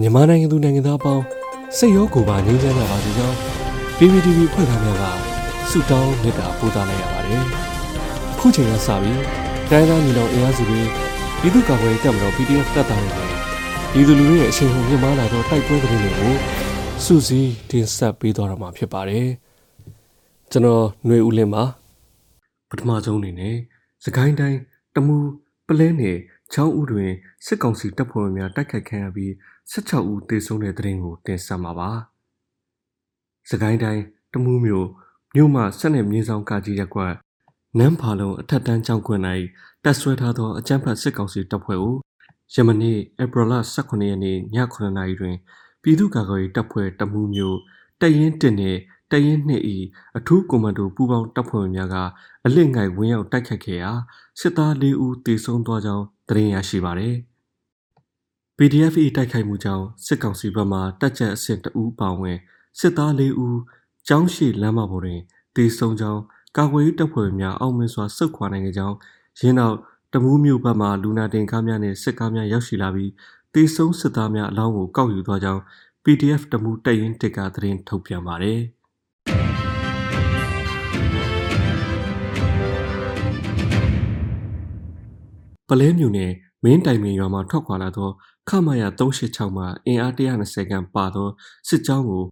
မြန်မာနိုင်ငံသူနိုင်ငံသားအပေါင်းစိတ်ရောကိုယ်ပါငြိမ်းချမ်းကြပါစေကြောင်း PPTV ဖွဲ့သားများကဆုတောင်းမေတ္တာပို့သလိုက်ရပါတယ်။အခုချိန်ကစပြီးတိုင်းသားညီနောင်အင်အားစုတွေပြည်သူ့ကာကွယ်ရေးတပ်မတော် PDF တပ်သားတွေနဲ့ပြည်သူလူထုရဲ့အချိန်ဟုန်မြင့်မားလာသောတိုက်ပွဲသတင်းတွေကိုစုစည်းတင်ဆက်ပေးသွားတော့မှာဖြစ်ပါတယ်။ကျွန်တော်ຫນွေဦးလင်းပါပထမဆုံးအနေနဲ့စကိုင်းတိုင်းတမူပလဲနယ် ချောင်းဦးတွင်စစ်ကောင်စီတပ်ဖွဲ့ဝင်များတိုက်ခိုက်ခံရပြီး16ဦးသေဆုံးတဲ့တဲ့ရင်ကိုတင်ဆက်မှာပါ။စကိုင်းတိုင်းတမူးမြို့မြို့မှဆက်နယ်မြေဆောင်ကာကြီးရက်ကွက်နန်းဖာလုံးအထက်တန်းကျောင်းကွင်း၌တပ်ဆွဲထားသောအကြမ်းဖက်စစ်ကောင်စီတပ်ဖွဲ့ကိုယမနေ့ဧပြီလ18ရက်နေ့ည9:00နာရီတွင် ပြည်သူ့ကာကွယ်ရေးတပ်ဖွဲ့တမူးမြို့တရင်တင်နှင့်တရင်နှစ်၏အထူးကွန်မန်ဒိုပူးပေါင်းတပ်ဖွဲ့ဝင်များကအလစ်ငိုက်ဝင်းရောက်တိုက်ခတ်ခဲ့ရာစစ်သား၄ဦးသေဆုံးသွားကြောင်း သတင်းရရှိပါသည် PDF ၏တိုက်ခိုက်မှုကြောင့်စစ်ကောင်စီဘက်မှတပ်ချက်အဆင့်တဦးပါဝင်စစ်သား၄ဦးကျောင်းရှိလမ်းမပေါ်တွင်တေဆုံးကြောင်းကာကွယ်ရေးတပ်ဖွဲ့များအောင်မြင်စွာစုခွာနိုင်ခဲ့ကြောင်းရင်းနောက်တမူးမြို့ဘက်မှလူနာတင်ကားများနှင့်စစ်ကားများရောက်ရှိလာပြီးတေဆုံးစစ်သားများအလောင်းကိုကောက်ယူသွားကြောင်း PDF တမူးတပ်ရင်းတစ်ကသတင်းထုတ်ပြန်ပါတယ် ပလဲမြို့နယ်မင်းတိုင်ပင်ရွာမှထွက်ခွာလာသောခမာယာ386မှအင်အား120ခန့်ပါသောစစ်ကြောင်းကို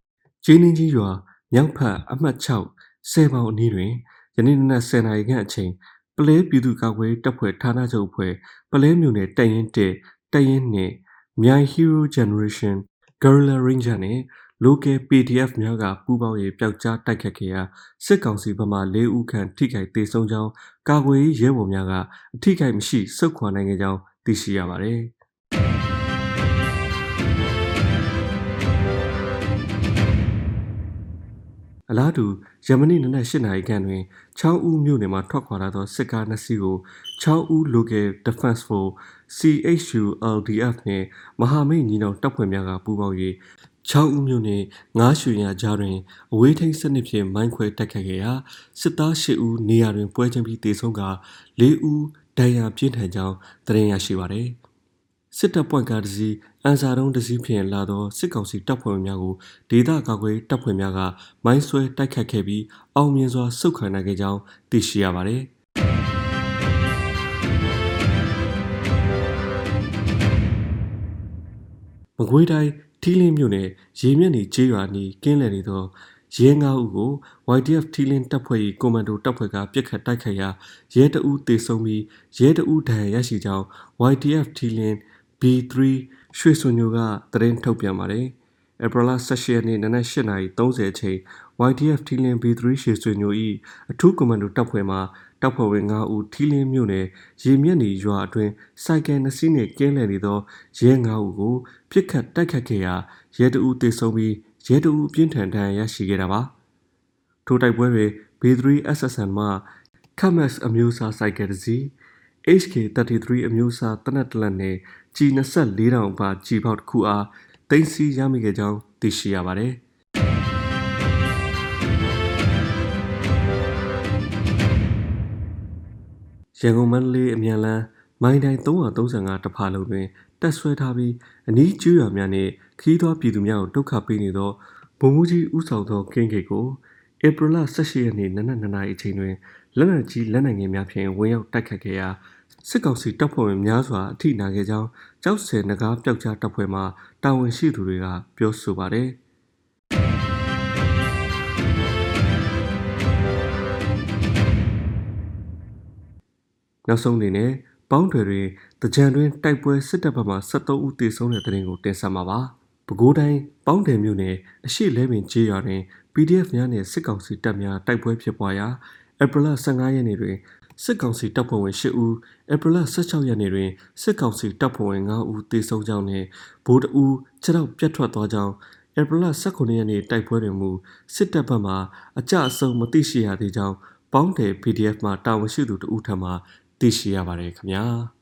ဂျင်းင်းကြီးရွာမြောက်ဖက်အမှတ်6ဆယ်ပေါင်အနီးတွင်ယနေ့နနက်10နာရီခန့်အချိန်ပလဲပြည်သူ့ကာကွယ်တပ်ဖွဲ့ဌာနချုပ်အဖွဲ့ပလဲမြို့နယ်တပ်ရင်း1တပ်ရင်း2မြိုင် Hero Generation Guerrilla Ranger နဲ့ local PDF များကပူးပေါင်းရေးပျောက်ကြားတိုက်ခတ်ခဲ့ရာစစ်ကောင်စီဘက်မှ၄ဦးခန့်ထိခိုက်ဒေဆုံးကြောင်းကာကွယ်ရေးရဲဘော်များကအထိခိုက်မရှိစုခွာနိုင်ခဲ့ကြောင်းသိရှိရပါတယ်။အလားတူယမနီနနက်၈နာရီခန့်တွင်ချောင်းဦးမြို့နယ်မှထွက်ခွာလာသောစစ်ကားနှစ်စီးကိုချောင်းဦး Local Defense Force CHU LDF နှင့်မဟာမိတ်ညီနောင်တပ်ဖွဲ့များကပူးပေါင်း၍ ချောင်းဦးမြို့နယ်ငားရွှေရကြားတွင်အဝေးထိန်းစနစ်ဖြင့်မိုင်းခွဲတိုက်ခတ်ခဲ့ရာစစ်သား၈ဦးနေရာတွင်ပွဲချင်းပြီးတေဆုံးက၄ဦးဒဏ်ရာပြင်းထန်ကြောင်းသတင်းရရှိပါသည်စစ်တပ်ပွင့်ကားတစ်စီးအန်စာတုံးတစ်စီးဖြင့်လာသောစစ်ကောင်စီတပ်ဖွဲ့များကိုဒေသကာကွယ်တပ်ဖွဲ့များကမိုင်းဆွဲတိုက်ခတ်ခဲ့ပြီးအောင်မြင်စွာဆုတ်ခွာနိုင်ခဲ့ကြောင်းသိရှိရပါသည်မကွေးတိုင်း ထီးလင်းမြို့နယ်ရေမျက်နှီကျေးရွာနီးကင်းလည်နေသောရဲ၅ဦးကို YDF ထီလင်းတပ်ဖွဲ့၏ကွန်မန်ဒိုတပ်ဖွဲ့ကပြစ်ခတ်တိုက်ခိုက်ရာရဲတအူးတေဆုံးပြီးရဲတအူးဒဏ်ရာရရှိကြောင်း YDF ထီလင်း B3 ရွှေစွန်ညိုကသတင်းထုတ်ပြန်ပါတယ်။ဧပြီလ18ရက်နေ့နနက်8:30အချိန် YDF ထီလင်း B3 ရွှေစွန်ညို၏အထူးကွန်မန်ဒိုတပ်ဖွဲ့မှတပ်ဖွဲ့ဝင်9ဦးထီလင်းမြို့နယ်ရေမျက်နှီရွာအတွင်းစိုက်ကယ်နှစ်စီးနှင့်ကင်းလည်နေသောရဲ9ဦးကိုပြစ်ခတ်တိုက်ခတ်ခဲ့ရာရဲတအူးတေဆုံးပြီးရဲတအူးပြင်းထန်ဒဏ်ရာရရှိခဲ့တာပါထိုတိုက်ပွဲတွင် B3 SSN မှ Kamex အမျိုးအစားစိုက်ကယ်တစ်စီး HK33 အမျိုးအစားတနက်တလက်နဲ့ကြီး24 တောင်ပါကြီးပေါက်တစ်ခုအားတင်စီရမိခဲ့ကြောင်းသိရှိရပါတယ် ရန်ကုန်မန္တလေးအမြန်လန်းမိုင်းတိုင်း335တဖာလုံးတွင်တက်ဆွဲထားပြီးအနီးကျွော်များနှင့်ခီးသောပြည်သူများကိုဒုက္ခပေးနေသောဗိုလ်မှူးကြီးဦးဆောင်သောကင်းဂိတ်ကိုဧပြီလ18ရက်နေ့နနက်2နာရီအချိန်တွင်လက်နက်ကြီးလက်နက်ငယ်များဖြင့်ဝင်ရောက်တိုက်ခတ်ခဲ့ရာစစ်ကောင်စီတပ်ဖွဲ့ဝင်များစွာအထိနာခဲ့ကြောင်းကြောက်စဲနဂါးပျောက်ကြားတပ်ဖွဲ့မှတာဝန်ရှိသူတွေကပြောဆိုပါတယ် နောက်ဆုံးအနေနဲ့ပေါင်းထွယ်တွင်တကြံတွင်တိုက်ပွဲစစ်တပ်ဘက်မှ73ဦးသေဆုံးတဲ့တဲ့ရင်ကိုတင်ဆက်မှာပါ။ပဲခူးတိုင်းပေါင်းတယ်မြို့နယ်အရှိလဲပင်ကျေးရွာတွင် PDF များနှင့်စစ်ကောင်စီတပ်များတိုက်ပွဲဖြစ်ပွားရာဧပြီလ15ရက်နေ့တွင်စစ်ကောင်စီတပ်ဖွဲ့ဝင်10ဦးဧပြီလ16ရက်နေ့တွင်စစ်ကောင်စီတပ်ဖွဲ့ဝင်9ဦးသေဆုံးကြောင်းနှင့်ဗိုလ်တအူးခြေထောက်ပြတ်ထွက်သွားကြောင်းဧပြီလ18ရက်နေ့တိုက်ပွဲတွင်မူစစ်တပ်ဘက်မှအကြအဆုံးမသိရှိရသေးကြောင်းပေါင်းတယ် PDF မှတာဝန်ရှိသူတဦးထံမှ သိရှိရပါတယ်ခင်ဗျာ။